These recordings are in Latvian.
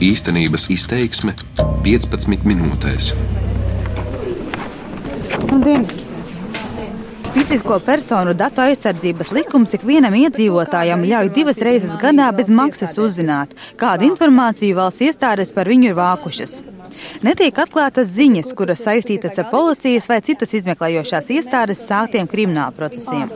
Īstenības izteiksme 15 minūtēs. Labdien! Fizisko personu datu aizsardzības likums ikvienam iedzīvotājam ļauj divas reizes gadā bez maksas uzzināt, kādu informāciju valsts iestādes par viņu ir vākušas. Netiek atklātas ziņas, kuras saistītas ar policijas vai citas izmeklējošās iestādes sāktiem krimināla procesiem.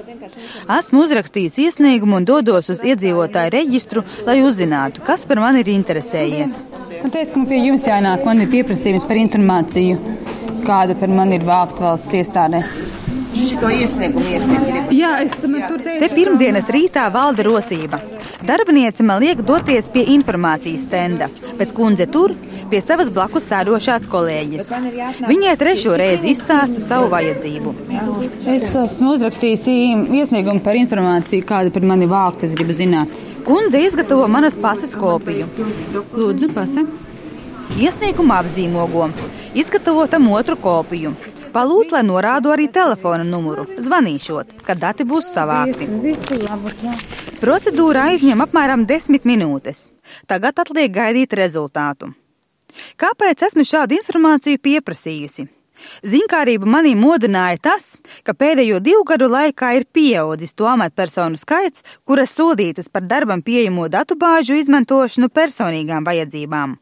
Esmu uzrakstījis iesniegumu un dodos uz iedzīvotāju reģistru, lai uzzinātu, kas par mani ir interesējies. Man teica, ka man pie jums jānāk, man ir pieprasījums par informāciju, kāda par mani ir vākta valsts iestādē. Šo iesniegumu iesniegt. Jā, es tur teicu. Te pirmdienas rītā valda rosība. Darbiniece man liek doties pie informācijas stenda, bet kundze tur pie savas blakus sēdošās kolēģis. Viņai trešo reizi izstāstu savu vajadzību. Es esmu uzrakstījis iesniegumu par informāciju, kāda par mani vākt, es gribu zināt. Kundze izgatavo manas pases kopiju. Lūdzu, pase. Iesniegumu apzīmogo. Izgatavotam otru kopiju. Palūdz, lai norādu arī telefona numuru, zvanīšot, kad dati būs savākti. Procedūra aizņem apmēram 10 minūtes. Tagad atliek gaidīt rezultātu. Kāpēc esmu šādu informāciju pieprasījusi? Zinkārību manī modināja tas, ka pēdējo divu gadu laikā ir pieaudzis to amatpersonu skaits, kuras sodītas par darbam pieejamo datubāžu izmantošanu personīgām vajadzībām.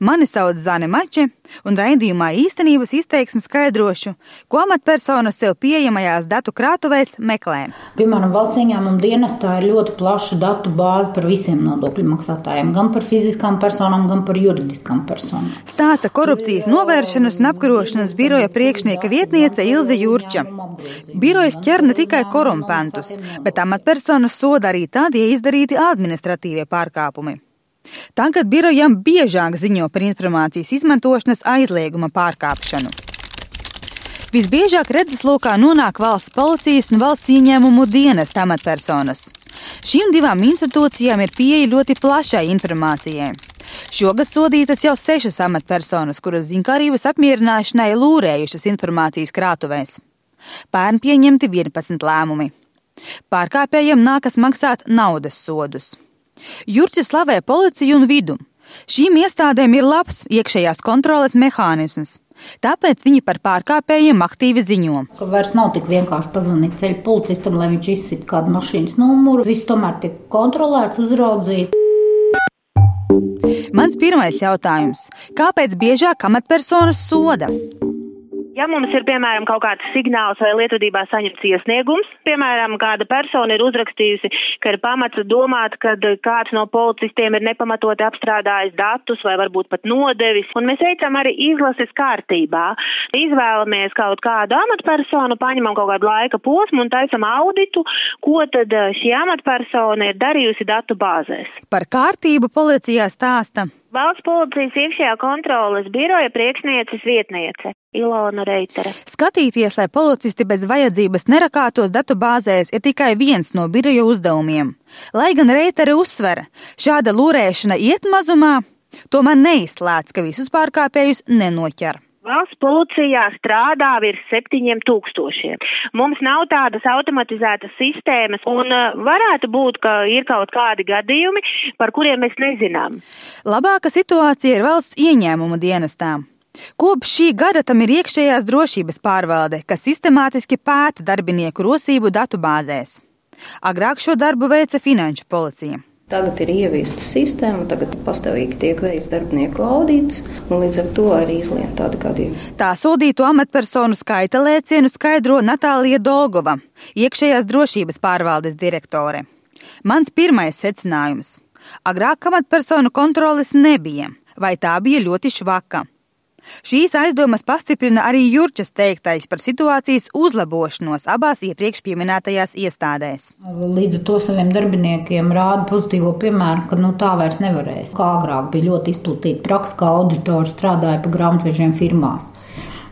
Mani sauc Zane Mače, un raidījumā īstenības izteiksmi skaidrošu, ko amatpersonas sev pieejamajās datu krātuvēs meklē. Piemēram, valsts ieņēmuma dienestā ir ļoti plaša datu bāze par visiem nodokļu maksātājiem, gan par fiziskām personām, gan par juridiskām personām. Stāsta korupcijas novēršanas un apkarošanas biroja priekšnieka vietniece Ilze Jurča. Birojas ķer ne tikai korumpantus, bet amatpersonas soda arī tad, ja izdarīti administratīvie pārkāpumi. Tagad birojam biežāk ziņo par informācijas izmantošanas aizlieguma pārkāpšanu. Visbiežāk redzeslokā nonāk valsts policijas un valsts ieņēmumu dienas amatpersonas. Šīm divām institūcijām ir pieeja ļoti plašai informācijai. Šogad sodītas jau sešas amatpersonas, kuras zinkārības apmierināšanai lūrējušas informācijas krātuvēs. Pērn pieņemti 11 lēmumi. Pārkāpējiem nākas maksāt naudas sodus. Jurķis slavē policiju un vidu. Šīm iestādēm ir labs iekšējās kontroles mehānisms. Tāpēc viņi par pārkāpējiem aktīvi ziņo. Ka vairs nav tik vienkārši pazvanīt ceļu policistam, lai viņš izsit kādu mašīnas numuru. Viss tomēr tiek kontrolēts, uzraudzīts. Mans pirmais jautājums - kāpēc biežāk amatpersonas soda? Ja mums ir, piemēram, kaut kāds signāls vai lietvedībā saņemts iesniegums, piemēram, kāda persona ir uzrakstījusi, ka ir pamats domāt, ka kāds no policistiem ir nepamatoti apstrādājis datus vai varbūt pat nodevis, un mēs veicam arī izlases kārtībā. Izvēlamies kaut kādu amatpersonu, paņemam kaut kādu laika posmu un taisam auditu, ko tad eh, šī amatpersona ir darījusi datu bāzēs. Par kārtību policijā stāsta Valsts policijas iekšējā kontroles biroja priekšnieces vietniece Ilona Reitere. Skatīties, lai policisti bez vajadzības nerakātos datu bāzēs, ir tikai viens no biroja uzdevumiem. Lai gan Reitere uzsver, šāda lūrēšana iet mazumā, tomēr neizslēdz, ka visus pārkāpējus nenoķer. Valsts policijā strādā virs septiņiem tūkstošiem. Mums nav tādas automatizētas sistēmas, un uh, varētu būt, ka ir kaut kādi gadījumi, par kuriem mēs nezinām. Labāka situācija ir valsts ieņēmumu dienestām. Kopš šī gada tam ir iekšējās drošības pārvalde, kas sistemātiski pēta darbinieku rosību datubāzēs. Agrāk šo darbu veica Finanšu policija. Tagad ir ieviesta sistēma, tagad pastāvīgi tiek veikts darbinieku audīts, un līdz ar to arī izlien tādu gadījumu. Tā sodīto amatpersonu skaita lēcienu skaidro Natālija Dolgova, iekšējās drošības pārvaldes direktore. Mans pirmais secinājums - agrāk amatpersonu kontroles nebija, vai tā bija ļoti švaka. Šīs aizdomas pastiprina arī Jurčas teiktais par situācijas uzlabošanos abās iepriekš pieminētajās iestādēs. Līdz ar to saviem darbiniekiem rāda pozitīvo piemēru, ka nu, tā vairs nevarēs. Kā agrāk bija ļoti izplatīta praksa, ka auditori strādāja pa grāmatvežiem firmās.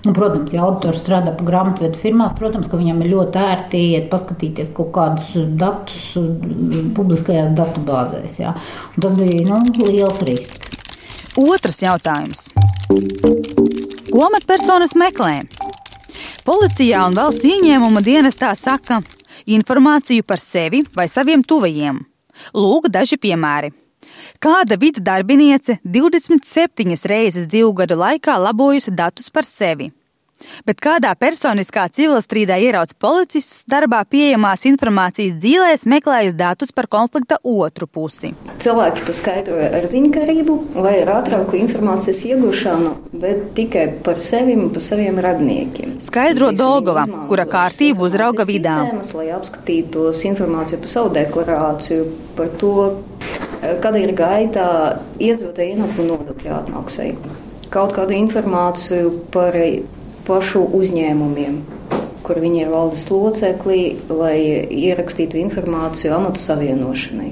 Nu, protams, ja auditors strādā pie grāmatvedu firmās, protams, ka viņam ir ļoti ērti iet paskatīties kaut kādus datus publiskajās datubāzēs. Tas bija nu, liels risks. Otrs jautājums. Ko amatpersonas meklē? Policijā un valsts ieņēmuma dienestā saka informāciju par sevi vai saviem tuvajiem. Lūk, daži piemēri. Kāda vita darbiniece 27 reizes divu gadu laikā labojusi datus par sevi? Bet kādā personiskā civilstrīdā ierauc policists darbā pieejamās informācijas dzīvēs, meklējis datus par konflikta otru pusi. Cilvēki to skaidroja ar ziņkārību vai ar ātrāku informācijas iegūšanu, bet tikai par sevi un par saviem radniekiem. Skaidro Dolgova, kura kārtību uzrauga vidā. Sistēmas, lai apskatītos informāciju par savu deklarāciju, par to, kāda ir gaita iedzīvotāju ienākumu nodokļu atmaksai. Kaut kādu informāciju par pašu uzņēmumiem, kur viņi ir valdes locekļi, lai ierakstītu informāciju amatu savienošanai.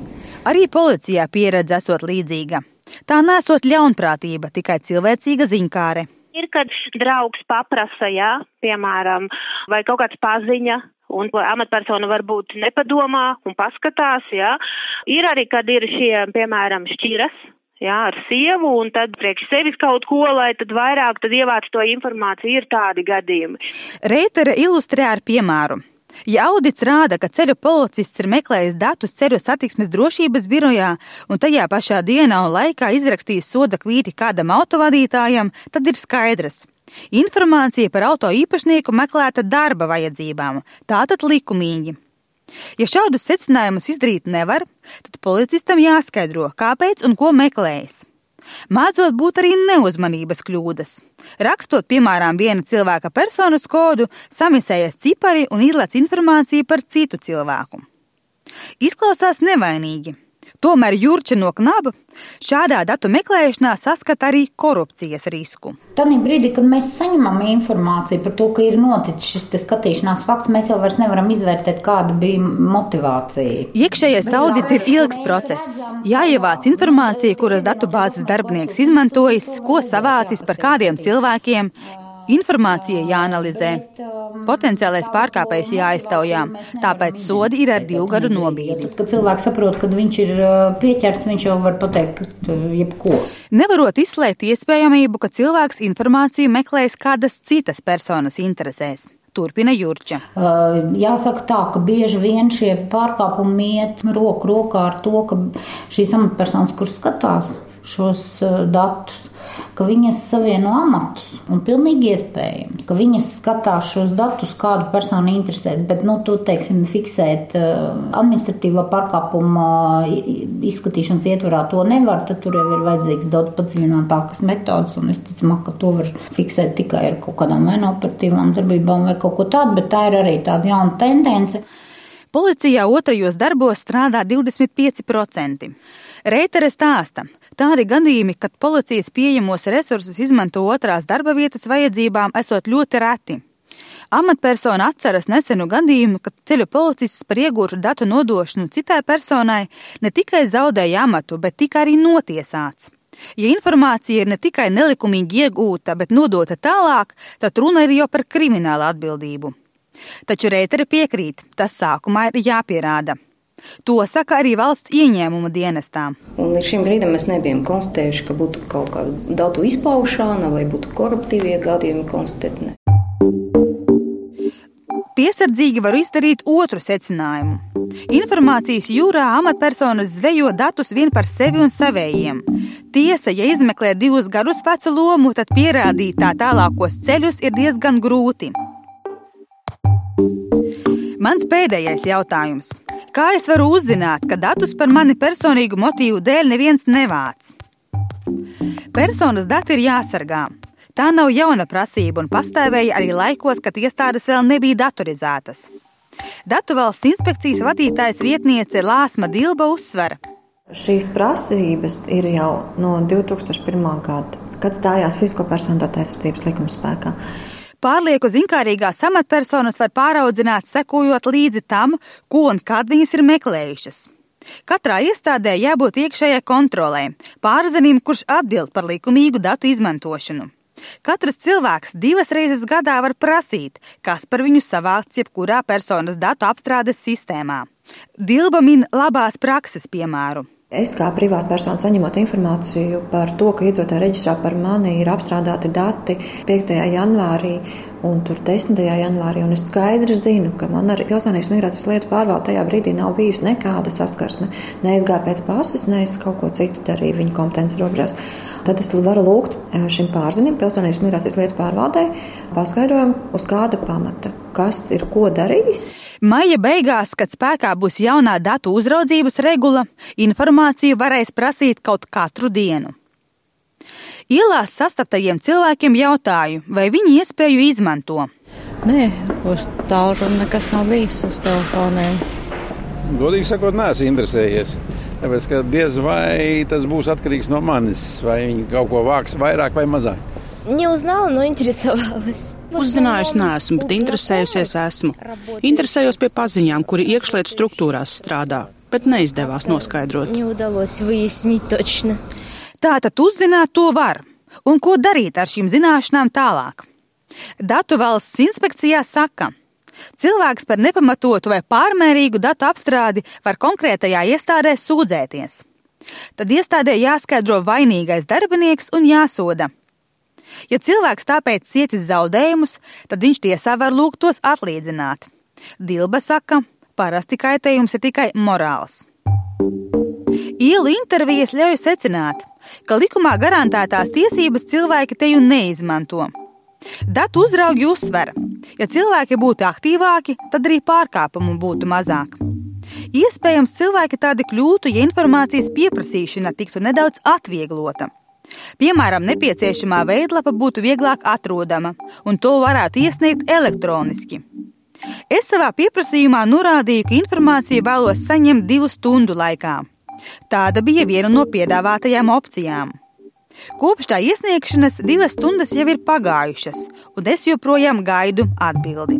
Arī policijā pieredze esot līdzīga. Tā nesot ļaunprātība, tikai cilvēcīga ziņkāre. Ir, kad draugs paprasa, jā, piemēram, vai kaut kāds paziņa, un amatpersona varbūt nepadomā un paskatās, jā. Ir arī, kad ir šie, piemēram, šķiras, jā, ar sievu, un tad priekš sevis kaut ko, lai tad vairāk tad ievāc to informāciju, ir tādi gadījumi. Reitere ilustrē ar piemēru. Ja audits rāda, ka ceļu policists ir meklējis datus ceļu satiksmes drošības birojā un tajā pašā dienā un laikā izrakstījis soda kvīti kādam autovadītājam, tad ir skaidrs. Informācija par auto īpašnieku meklēta darba vajadzībām, tātad likumīgi. Ja šādus secinājumus izdarīt nevar, tad policistam jāskaidro, kāpēc un ko meklējis. Mācot būt arī neuzmanības kļūdas. Rakstot, piemēram, viena cilvēka personas kodu, samisējas cipari un izlaiž informāciju par citu cilvēku. Izklausās nevainīgi, Tomēr Jurča no Knaba šādā datu meklēšanā saskata arī korupcijas risku. Tad brīdī, kad mēs saņemam informāciju par to, ka ir noticis šis skatīšanās fakts, mēs jau vairs nevaram izvērtēt, kāda bija motivācija. Iekšējais audits ir ilgs process. Jāievāc informācija, kuras datubāzes darbinieks izmantojis, ko savācis par kādiem cilvēkiem, Informācija jāanalizē. Potenciālais pārkāpējs jāaiztaujā, tāpēc sodi ir ar divu gadu nobīdi. Kad cilvēks saprot, ka viņš ir pieķerts, viņš jau var pateikt jebko. Nevarot izslēgt iespējamību, ka cilvēks informāciju meklēs kādas citas personas interesēs. Turpina Jurča. Jāsaka tā, ka bieži vien šie pārkāpumi iet roku rokā ar to, ka šīs amatpersonas, kuras skatās šos datus, ka viņas savieno amatus. Un pilnīgi iespējams, ka viņas skatās šos datus, kādu personu interesēs. Bet, nu, tu, teiksim, fiksēt uh, administratīvā pārkāpuma izskatīšanas ietvarā to nevar, tad tur jau ir vajadzīgs daudz padziļinātākas metodas. Un es ticu, ka to var fiksēt tikai ar kaut kādām vai no operatīvām darbībām vai kaut ko tādu, bet tā ir arī tāda jauna tendence. Policijā otrajos darbos strādā 25%. Reitere stāsta, tādi gadījumi, kad policijas pieejamos resursus izmanto otrās darba vietas vajadzībām, esot ļoti reti. Amatpersona atceras nesenu gadījumu, kad ceļu policists par iegūtu datu nodošanu citai personai ne tikai zaudēja amatu, bet tika arī notiesāts. Ja informācija ir ne tikai nelikumīgi iegūta, bet nodota tālāk, tad runa ir jau par kriminālu atbildību. Taču Reitere piekrīt, tas sākumā ir jāpierāda. To saka arī valsts ieņēmuma dienestā. Un līdz šim brīdim mēs nebijām konstatējuši, ka būtu kaut kāda datu izpaušana vai būtu koruptīvie gadījumi konstatēti. Piesardzīgi var izdarīt otru secinājumu. Informācijas jūrā amatpersonas zvejo datus vien par sevi un savējiem. Tiesa, ja izmeklē divus gadus vecu lomu, tad pierādīt tā tālākos ceļus ir diezgan grūti. Mans pēdējais jautājums. Kā es varu uzzināt, ka datus par mani personīgu motīvu dēļ neviens nevāc? Personas dati ir jāsargā. Tā nav jauna prasība un pastāvēja arī laikos, kad iestādes vēl nebija datorizētas. Datu valsts inspekcijas vadītājas vietniece Lāsma Dilba uzsver. Šīs prasības ir jau no 2001. gada, kad stājās fizisko personu datu aizsardzības likuma spēkā. Pārlieku zinkārīgās amatpersonas var pāraudzināt, sekojot līdzi tam, ko un kad viņas ir meklējušas. Katrā iestādē jābūt iekšējai kontrolē, pārzinim, kurš atbild par likumīgu datu izmantošanu. Katrs cilvēks divas reizes gadā var prasīt, kas par viņu savākts jebkurā personas datu apstrādes sistēmā. Dilba min labās prakses piemēru. Es kā privātpersona saņemot informāciju par to, ka iedzīvotāju reģistrā par mani ir apstrādāti dati 5. janvārī, un tur 10. janvārī. Un es skaidri zinu, ka man ar pilsonības migrācijas lietu pārvaldu tajā brīdī nav bijusi nekāda saskarsme. Ne es gāju pēc pases, ne es kaut ko citu darīju viņa kompetences robežās. Tad es varu lūgt eh, šim pārzinim, pilsonības migrācijas lietu pārvaldē, paskaidrojumu, uz kāda pamata, kas ir ko darījis. Maija beigās, kad spēkā būs jaunā datu uzraudzības regula, informāciju varēs prasīt kaut katru dienu. Ielās sastaptajiem cilvēkiem jautāju, vai viņi iespēju izmanto. Nē, uz tālruni nekas nav bijis uz telefoniem. Godīgi sakot, neesmu interesējies. Tāpēc, ka diez vai tas būs atkarīgs no manis, vai viņi kaut ko vāks vairāk vai mazāk. Не узнала, но интересовалась. Uzzinājusi neesmu, bet interesējusies esmu. Interesējos pie paziņām, kuri iekšlietu struktūrās strādā, bet neizdevās noskaidrot. Tātad uzzināt to var un ko darīt ar šīm zināšanām tālāk. Datu valsts inspekcijā saka, cilvēks par nepamatotu vai pārmērīgu datu apstrādi var konkrētajā iestādē sūdzēties. Tad iestādē jāskaidro vainīgais darbinieks un jāsoda. Ja cilvēks tāpēc cietis zaudējumus, tad viņš tiesā var lūgt tos atlīdzināt. Dilba saka, parasti kaitējums ir tikai morāls. Ielu intervijas ļauj secināt, ka likumā garantētās tiesības cilvēki te jau neizmanto. Datu uzraugi uzsver, ja cilvēki būtu aktīvāki, tad arī pārkāpumu būtu mazāk. Iespējams, cilvēki tādi kļūtu, ja informācijas pieprasīšana tiktu nedaudz atvieglota. Piemēram, nepieciešamā veidlapa būtu vieglāk atrodama, un to varētu iesniegt elektroniski. Es savā pieprasījumā norādīju, ka informāciju vēlos saņemt divu stundu laikā. Tāda bija viena no piedāvātajām opcijām. Kopš tā iesniegšanas divas stundas jau ir pagājušas, un es joprojām gaidu atbildi.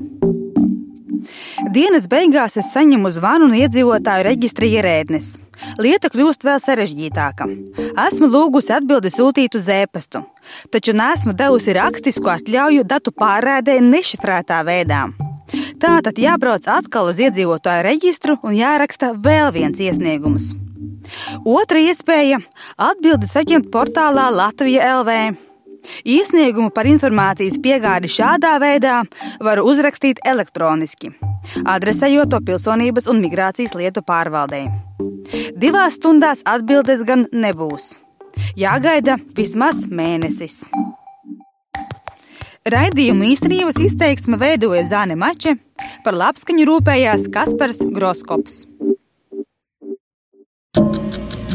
Dienas beigās es saņemu zvanu no iedzīvotāju reģistra ierēdnes. Lieta kļūst vēl sarežģītāka. Esmu lūgusi atbildi sūtīt uz e-pastu, taču nesmu devusi rakstisku atļauju datu pārēdē nešifrētā veidā. Tātad jābrauc atkal uz iedzīvotāju reģistru un jāraksta vēl viens iesniegums. Otra iespēja - atbildi saņemt portālā Latvija LV. Iesniegumu par informācijas piegādi šādā veidā var uzrakstīt elektroniski, adresējot to pilsonības un migrācijas lietu pārvaldei. Divās stundās atbildes gan nebūs. Jāgaida vismaz mēnesis. Raidījumu īstenības izteiksme veidoja Zāne Mače, par labskaņu rūpējās Kaspars Groskops.